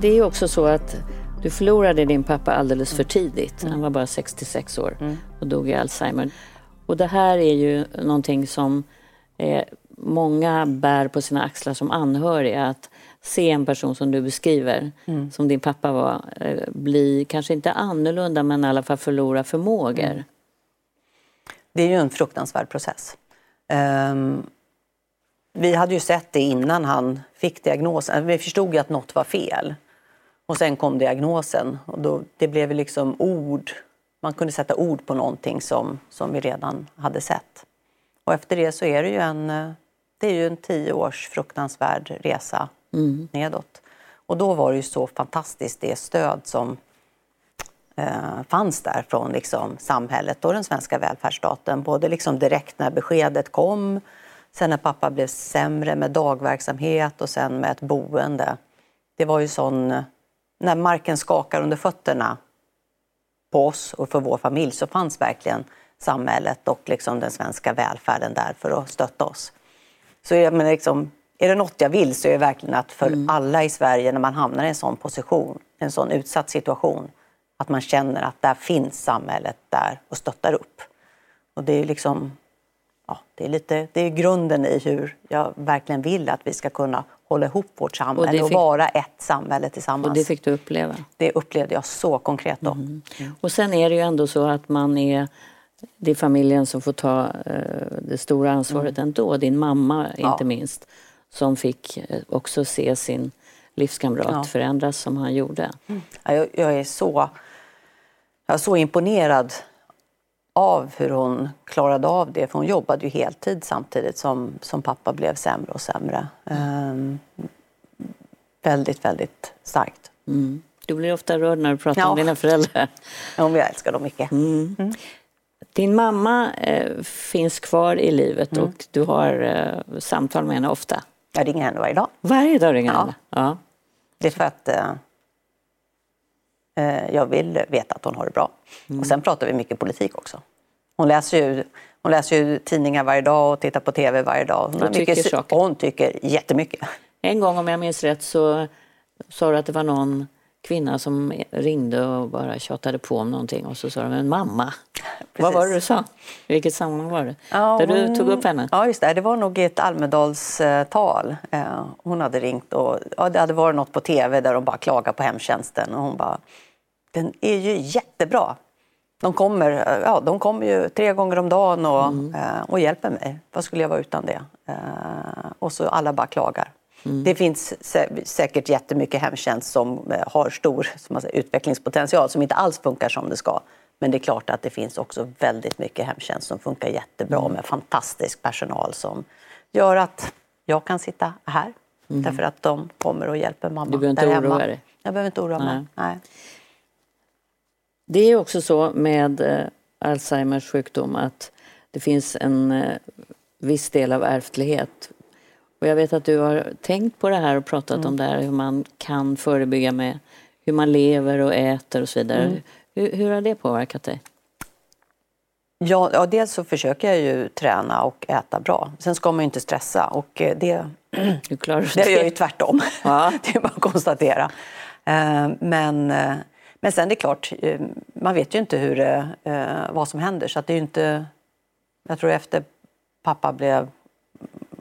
Speaker 1: Det är också så att du förlorade din pappa alldeles för tidigt. Han var bara 66 år mm. och dog i Alzheimer. Och det här är ju någonting som eh, många bär på sina axlar som anhöriga. Att se en person som du beskriver, mm. som din pappa var, eh, bli kanske inte annorlunda men i alla fall förlora förmågor. Mm.
Speaker 2: Det är ju en fruktansvärd process. Um, vi hade ju sett det innan han fick diagnosen. Vi förstod ju att något var fel. Och sen kom diagnosen och då, det blev liksom ord. Man kunde sätta ord på någonting som, som vi redan hade sett. Och efter det så är det ju en, det är ju en tio års fruktansvärd resa mm. nedåt. Och då var det ju så fantastiskt det stöd som eh, fanns där från liksom, samhället och den svenska välfärdsstaten. Både liksom direkt när beskedet kom, sen när pappa blev sämre med dagverksamhet och sen med ett boende. Det var ju sån när marken skakar under fötterna på oss och för vår familj så fanns verkligen samhället och liksom den svenska välfärden där för att stötta oss. Så jag menar liksom, är det något jag vill så är det verkligen att för mm. alla i Sverige när man hamnar i en sån position, en sån utsatt situation, att man känner att där finns samhället där och stöttar upp. Och det är liksom, ja, det är lite, det är grunden i hur jag verkligen vill att vi ska kunna hålla ihop vårt samhälle och, fick... och, vara ett samhälle tillsammans.
Speaker 1: Och det fick du uppleva?
Speaker 2: Det upplevde jag så konkret då. Mm.
Speaker 1: Mm. Och sen är det ju ändå så att man är det är familjen som får ta uh, det stora ansvaret mm. ändå. Din mamma inte ja. minst. Som fick uh, också se sin livskamrat ja. förändras som han gjorde.
Speaker 2: Mm. Ja, jag, jag, är så, jag är så imponerad av hur hon klarade av det. För hon jobbade ju heltid samtidigt som, som pappa blev sämre och sämre. Um, väldigt, väldigt starkt.
Speaker 1: Mm. Du blir ofta rörd när du pratar ja. om dina föräldrar.
Speaker 2: Ja, jag älskar dem mycket.
Speaker 1: Mm. Mm. Din mamma eh, finns kvar i livet mm. och du har eh, samtal med henne ofta.
Speaker 2: Jag ringer henne varje dag.
Speaker 1: Varje dag ringer ja. henne? Ja.
Speaker 2: Det är för att Eh, jag vill veta att hon har det bra. Mm. Och sen pratar vi mycket politik också. Hon läser ju, hon läser ju tidningar varje dag och tittar på tv varje dag. Hon, tycker, mycket, saker. hon tycker jättemycket.
Speaker 1: En gång om jag minns rätt så sa du att det var någon kvinna som ringde och bara tjatade på om någonting och så sa de men mamma. Vad var det du sa? I vilket sammanhang var det?
Speaker 2: Ja,
Speaker 1: Där du tog upp henne?
Speaker 2: Ja, just det. Det var nog i ett Almedalstal. Eh, Hon hade ringt och ja, det hade varit något på tv där de bara klagade på hemtjänsten. Och hon bara, den är ju jättebra. De kommer, ja, de kommer ju tre gånger om dagen och, eh, och hjälper mig. Vad skulle jag vara utan det? Eh, Och så alla bara klagar. Det finns sä- säkert jättemycket hemtjänst som eh, har stor som säger, utvecklingspotential som inte alls funkar som det ska. Men det är klart att det finns också väldigt mycket hemtjänst som funkar jättebra med fantastisk personal som gör att jag kan sitta här. Därför att de kommer och hjälper mamma
Speaker 1: Du behöver inte
Speaker 2: där hemma.
Speaker 1: oroa dig.
Speaker 2: Jag behöver inte oroa mig.
Speaker 1: Nej.
Speaker 2: Nej.
Speaker 1: Det är också så med eh, Alzheimers sjukdom att det finns en eh, viss del av ärftlighet. Och jag vet att du har tänkt på det här och pratat
Speaker 2: Mm.
Speaker 1: om det här hur man kan förebygga med hur man lever och äter och så vidare.
Speaker 2: Mm.
Speaker 1: Hur, hur har det påverkat dig?
Speaker 2: Ja, ja, dels så försöker jag ju träna och äta bra. Sen ska man ju inte stressa och eh, det,
Speaker 1: Hur klarar du
Speaker 2: det gör jag ju
Speaker 1: det?
Speaker 2: tvärtom.
Speaker 1: Ja.
Speaker 2: Det är bara att konstatera. Men, men sen det är klart, eh, man vet ju inte hur, det, eh, vad som händer. Så det är inte... Jag tror efter pappa blev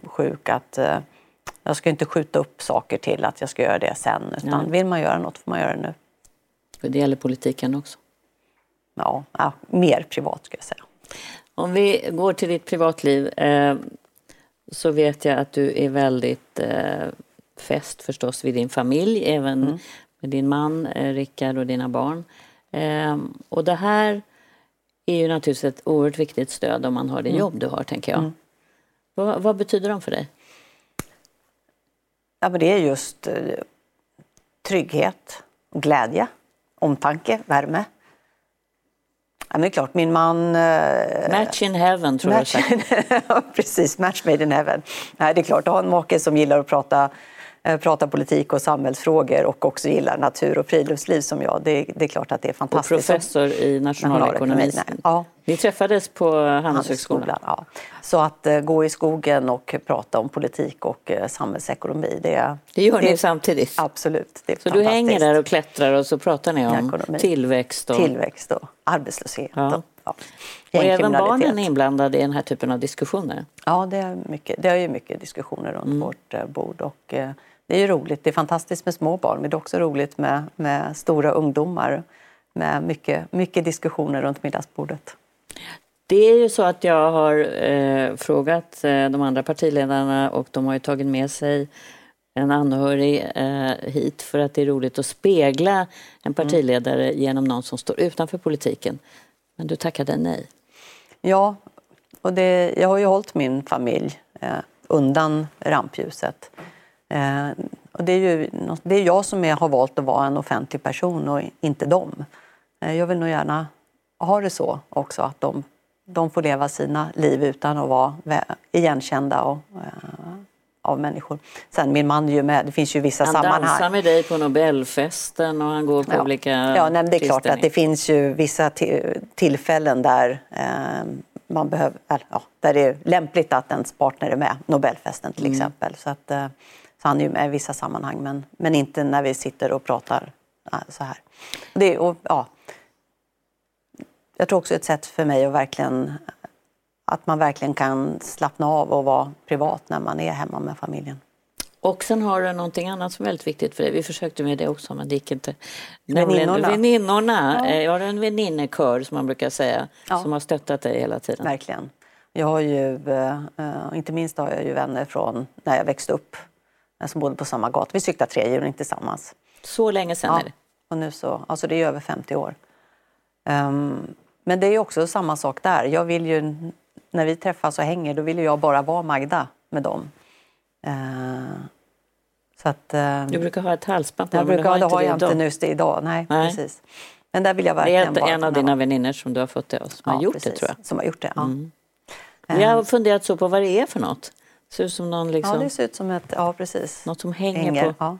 Speaker 2: sjuk att eh, jag ska inte skjuta upp saker till att jag ska göra det sen. Utan
Speaker 1: Nej.
Speaker 2: vill man göra något får man göra det nu.
Speaker 1: För det gäller politiken också.
Speaker 2: Ja, ja, mer privat ska jag säga.
Speaker 1: Om vi går till ditt privatliv eh, så vet jag att du är väldigt eh, fäst förstås vid din familj, även
Speaker 2: Mm.
Speaker 1: Med din man eh, Rickard och dina barn. Eh, och det här är ju naturligtvis ett oerhört viktigt stöd om man har
Speaker 2: Mm.
Speaker 1: det jobb du har, tänker jag. Vad, vad betyder de för dig?
Speaker 2: Ja, men det är just eh, trygghet, glädje, omtanke, värme. Ja, men det är klart, min man... Eh,
Speaker 1: Match in heaven, tror jag
Speaker 2: match,
Speaker 1: sagt.
Speaker 2: Ja, Precis, match made in heaven. Nej, det är klart, att ha en make som gillar att prata, eh, prata politik och samhällsfrågor och också gillar natur och friluftsliv som jag. Det, det är klart att det är
Speaker 1: Och
Speaker 2: fantastiskt.
Speaker 1: professor i nationalekonomi.
Speaker 2: Ja.
Speaker 1: Ni träffades på Handelshögskolan.
Speaker 2: Ja. Så att eh, gå i skogen och prata om politik och eh, samhällsekonomi, det,
Speaker 1: Det gör ni samtidigt.
Speaker 2: Absolut. Det är
Speaker 1: Så du hänger där och klättrar och så pratar ni om
Speaker 2: Ekonomi.
Speaker 1: tillväxt och,
Speaker 2: Tillväxt och arbetslöshet.
Speaker 1: Ja.
Speaker 2: Och, ja.
Speaker 1: och även barnen är inblandade i den här typen av diskussioner.
Speaker 2: Ja, det är, mycket, det är ju mycket diskussioner runt
Speaker 1: Mm.
Speaker 2: vårt eh, bord. Och, eh, det är ju roligt. Det är fantastiskt med små barn, men det är också roligt med, med stora ungdomar. Med mycket, mycket diskussioner runt middagsbordet.
Speaker 1: Det är ju så att jag har eh, frågat eh, de andra partiledarna och de har ju tagit med sig en anhörig eh, hit för att det är roligt att spegla en partiledare genom någon som står utanför politiken. Men du tackade nej.
Speaker 2: Ja, och det, jag har ju hållit min familj eh, undan rampljuset. Eh, och det är ju det är jag som är, har valt att vara en offentlig person och inte dem. Eh, jag vill nog gärna ha det så också, att de, de får leva sina liv utan att vara igenkända och, eh, av människor. Sen min man är ju med, det finns ju vissa
Speaker 1: Han
Speaker 2: sammanhang.
Speaker 1: dansar med dig på Nobelfesten och han går på
Speaker 2: Ja.
Speaker 1: olika
Speaker 2: Ja, nej, det är klart att det finns ju vissa ti- tillfällen där eh, man behöver, ja, där det är lämpligt att ens partner är med. Nobelfesten till exempel. Så, att, eh, så han är ju med i vissa sammanhang men, men inte när vi sitter och pratar eh, så här. Det, och, ja, jag tror också ett sätt för mig att verkligen att man verkligen kan slappna av och vara privat när man är hemma med familjen.
Speaker 1: Och sen har du någonting annat som är väldigt viktigt för dig. Vi försökte med det också men det gick inte.
Speaker 2: Väninnorna.
Speaker 1: Väninnorna.
Speaker 2: Ja.
Speaker 1: Eh, Jag har en väninnekör som man brukar säga
Speaker 2: Ja.
Speaker 1: som har stöttat dig hela tiden.
Speaker 2: Verkligen. Jag har ju, eh, inte minst har jag ju vänner från när jag växte upp eh, som bodde på samma gata. Vi cyklade trehjuling tillsammans.
Speaker 1: Så länge sedan
Speaker 2: Ja.
Speaker 1: är det.
Speaker 2: Och nu så, alltså det är över 50 år. Ehm, men det är också samma sak där. Jag vill ju, när vi träffas och hänger, då vill jag bara vara Magda med dem. Ehm, så att, eh,
Speaker 1: Du brukar ha ett halsband på
Speaker 2: jag
Speaker 1: men du
Speaker 2: brukar,
Speaker 1: har
Speaker 2: det
Speaker 1: inte
Speaker 2: har
Speaker 1: det
Speaker 2: jag inte
Speaker 1: idag.
Speaker 2: just idag. Nej,
Speaker 1: Nej.
Speaker 2: precis. Men där vill jag
Speaker 1: Det är
Speaker 2: verkligen
Speaker 1: ett,
Speaker 2: bara
Speaker 1: en av dina väninnor som du har fått till oss. Som har gjort det
Speaker 2: precis.
Speaker 1: tror jag.
Speaker 2: Som har gjort det, ja.
Speaker 1: Vi har funderat så på vad det är för något. Det ser ut som någon
Speaker 2: Ja,
Speaker 1: liksom,
Speaker 2: det ser ut som ett... Ja, precis.
Speaker 1: något som hänger, på.
Speaker 2: Ja.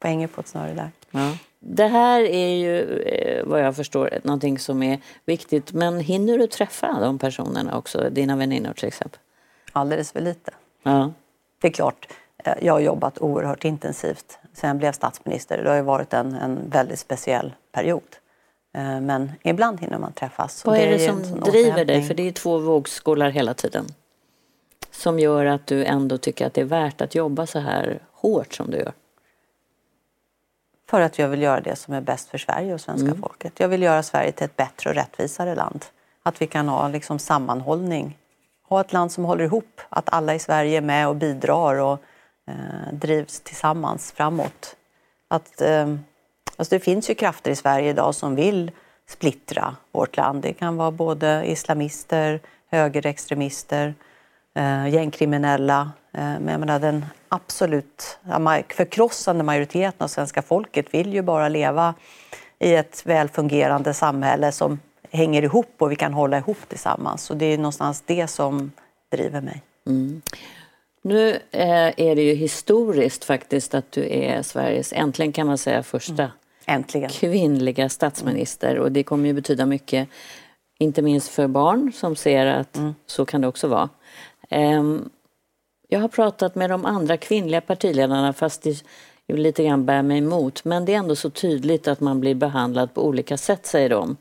Speaker 2: På hänger på ett snöre där.
Speaker 1: Ja. Det här är ju eh, vad jag förstår någonting som är viktigt. Men hinner du träffa de personerna också? Dina väninnor till exempel?
Speaker 2: Alldeles för lite.
Speaker 1: Ja.
Speaker 2: Det är klart, Eh, jag har jobbat oerhört intensivt sen jag blev statsminister. Det har varit en, en väldigt speciell period. Eh, men ibland hinner man träffas.
Speaker 1: Vad är det, som driver dig? För det är två vågskålar hela tiden. Som gör att du ändå tycker att det är värt att jobba så här hårt som du gör.
Speaker 2: För att jag vill göra det som är bäst för Sverige och svenska mm. folket. Jag vill göra Sverige till ett bättre och rättvisare land. Att vi kan ha liksom sammanhållning. Ha ett land som håller ihop. Att alla i Sverige är med och bidrar och eh, drivs tillsammans framåt. Att, eh, alltså det finns ju krafter i Sverige idag som vill splittra vårt land. Det kan vara både islamister, högerextremister, eh, gängkriminella. Eh, men jag menar, den absolut förkrossande majoriteten av svenska folket vill ju bara leva i ett välfungerande samhälle som hänger ihop och vi kan hålla ihop tillsammans. Och det är någonstans det som driver mig. Mm.
Speaker 1: Nu eh, är det ju historiskt faktiskt att du är Sveriges, äntligen kan man säga, första mm.
Speaker 2: Äntligen.
Speaker 1: kvinnliga statsminister. Och det kommer ju betyda mycket, inte minst för barn som ser att mm. så kan det också vara. Um, jag har pratat med de andra kvinnliga partiledarna fast det lite grann bär mig emot. Men det är ändå så tydligt att man blir behandlad på olika sätt, säger de.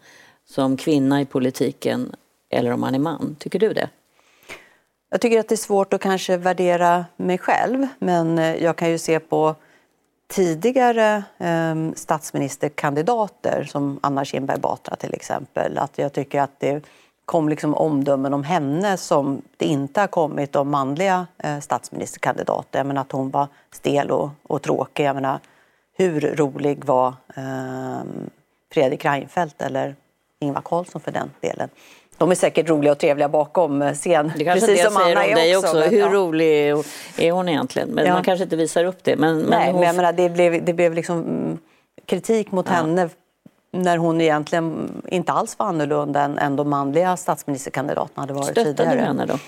Speaker 1: Som kvinna i politiken eller om man är man. Tycker du det?
Speaker 2: Jag tycker att det är svårt att kanske värdera mig själv men eh, jag kan ju se på tidigare eh, statsministerkandidater som Anna Kinberg Batra till exempel att jag tycker att det kom liksom omdömen om henne som det inte har kommit om manliga eh, statsministerkandidater. Jag menar att hon var stel och, och tråkig. Jag menar, hur rolig var eh, Fredrik Reinfeldt eller Ingvar Carlsson för den delen? De är säkert roliga och trevliga bakom eh, scen.
Speaker 1: Det kanske precis som Anna är dig också. också. Hur ja. rolig är hon egentligen? Men ja. man kanske inte visar upp det. Men,
Speaker 2: men Nej, hon... men jag menar, det blev, det blev liksom mm, kritik mot ja. henne när hon egentligen inte alls var annorlunda än, än de manliga statsministerkandidaterna hade varit
Speaker 1: Stöttade
Speaker 2: tidigare.
Speaker 1: Stöttade du henne då?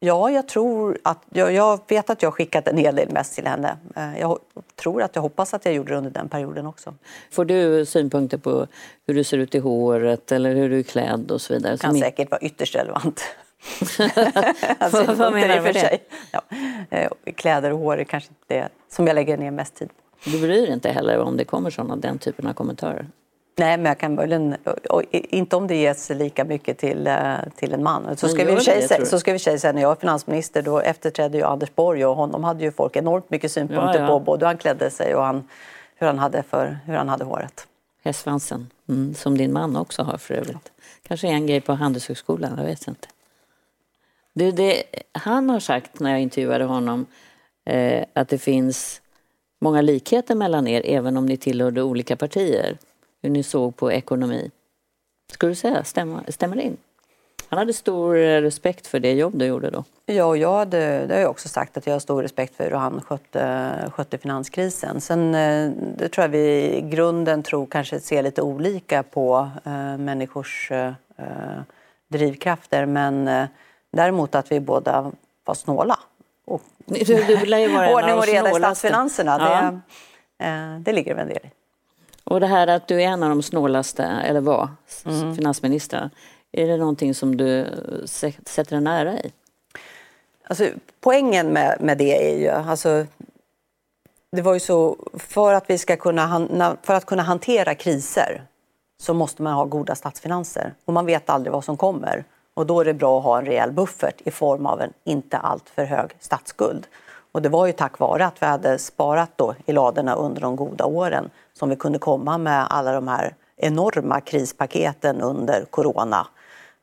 Speaker 2: Ja, jag tror att... Jag, jag, vet att jag skickat en hel del mest till henne. Eh, jag tror att jag hoppas att jag gjorde det under den perioden också.
Speaker 1: Får du synpunkter på hur du ser ut i håret eller hur du är klädd och så vidare? Det
Speaker 2: kan säkert vara ytterst relevant.
Speaker 1: alltså, Vad menar du med det? Ja.
Speaker 2: Eh, kläder och hår är kanske inte det som jag lägger ner mest tid på.
Speaker 1: Du bryr dig inte heller om det kommer såna, den typen av kommentarer?
Speaker 2: Nej, men jag kan möjligen, inte om det ges lika mycket till, eh, till en man. Så ska, vi det, säga, så ska vi säga när jag var finansminister då efterträdde ju Anders Borg och honom hade ju folk enormt mycket synpunkter ja, ja. på både hur han klädde sig och han, hur, han hade för, hur han hade håret.
Speaker 1: Hästsvansen, mm, som din man också har för övrigt. Kanske en grej på Handelshögskolan, jag vet inte. Du, det, han har sagt när jag intervjuade honom eh, att det finns många likheter mellan er även om ni tillhörde olika partier. Hur ni såg på ekonomi. Skulle du säga, stämmer, stämmer det in? Han hade stor eh, respekt för det jobb du gjorde då.
Speaker 2: Ja, jag hade, det har jag också sagt att jag har stor respekt för hur han skötte, skötte finanskrisen. Sen eh, det tror jag vi i grunden tror kanske ser lite olika på eh, människors eh, eh drivkrafter. men eh, däremot att vi båda var snåla och
Speaker 1: du, du lär ju vara
Speaker 2: ordning och reda i statsfinanserna. Ja. Det, eh, det ligger en del i.
Speaker 1: Och det här att du är en av de snålaste, eller var, mm. finansministrar. Är det någonting som du sätter en ära i?
Speaker 2: Alltså, poängen med, med det är ju... Alltså, det var ju så, för att, vi ska kunna, för att kunna hantera kriser så måste man ha goda statsfinanser. Och man vet aldrig vad som kommer. Och då är det bra att ha en rejäl buffert i form av en inte alltför hög statsskuld. Och det var ju tack vare att vi hade sparat då i ladorna under de goda åren som vi kunde komma med alla de här enorma krispaketen under corona.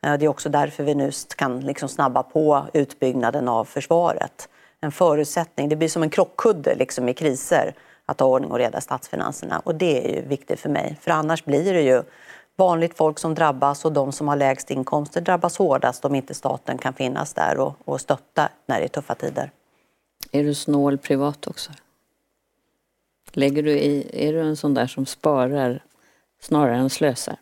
Speaker 2: Eh, det är också därför vi nu kan liksom snabba på utbyggnaden av försvaret. En förutsättning, det blir som en krockkudde liksom i kriser att ha ordning och reda i statsfinanserna. Och det är ju viktigt för mig, för annars blir det ju vanligt folk som drabbas och de som har lägst inkomster drabbas hårdast om inte staten kan finnas där och, och stötta när det är tuffa tider.
Speaker 1: Är du snål privat också? Lägger du i, är du en sån där som sparar snarare än slösar?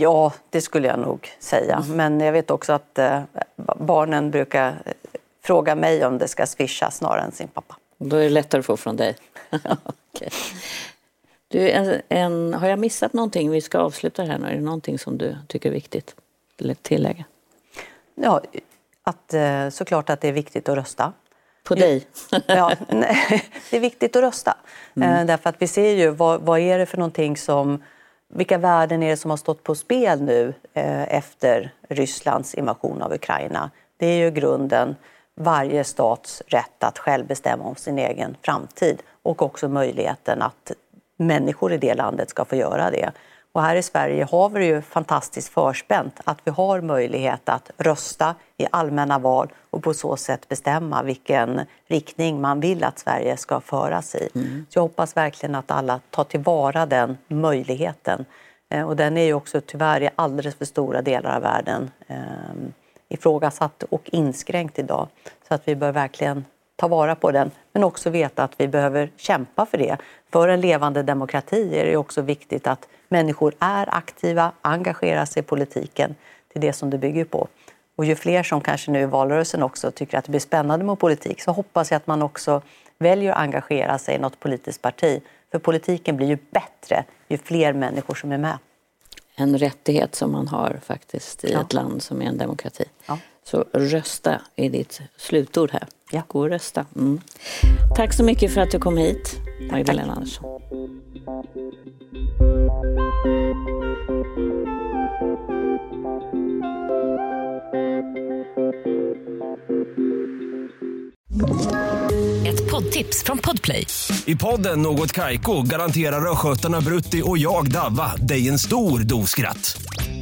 Speaker 2: Ja, det skulle jag nog säga. Mm. Men jag vet också att eh, barnen brukar eh, fråga mig om det ska swisha snarare än sin pappa.
Speaker 1: Då är det lättare att få från dig. okay. Du, en, en, har jag missat någonting? Vi ska avsluta här nu. Är det någonting som du tycker är viktigt att tillägga?
Speaker 2: Ja, att, eh, såklart att det är viktigt att rösta.
Speaker 1: På dig?
Speaker 2: ja, nej, det är viktigt att rösta. Mm. Eh, därför att vi ser ju vad, vad är det för någonting som vilka värden är det som har stått på spel nu eh, efter Rysslands invasion av Ukraina? Det är ju grunden varje stats rätt att själv bestämma om sin egen framtid och också möjligheten att människor i det landet ska få göra det. Och här i Sverige har vi det ju fantastiskt förspänt att vi har möjlighet att rösta i allmänna val och på så sätt bestämma vilken riktning man vill att Sverige ska föras i. Mm. Så jag hoppas verkligen att alla tar tillvara den möjligheten. Eh, och den är ju också tyvärr i alldeles för stora delar av världen eh, ifrågasatt och inskränkt idag. Så att vi bör verkligen ta vara på den, men också veta att vi behöver kämpa för det. För en levande demokrati är det också viktigt att människor är aktiva, engagerar sig i politiken. Det är det som det bygger på. Och ju fler som kanske nu i valrörelsen också tycker att det blir spännande med politik så hoppas jag att man också väljer att engagera sig i något politiskt parti. För politiken blir ju bättre ju fler människor som är med.
Speaker 1: En rättighet som man har faktiskt i ja. ett land som är en demokrati. Ja. Så rösta är ditt slutord här. Ja. Gå och rösta. Mm. Tack så mycket för att du kom hit, Magdalena Andersson.
Speaker 5: Ett poddtips från Podplay.
Speaker 3: I podden Något Kaiko garanterar östgötarna Brutti och jag, Davva, dig en stor dos skratt.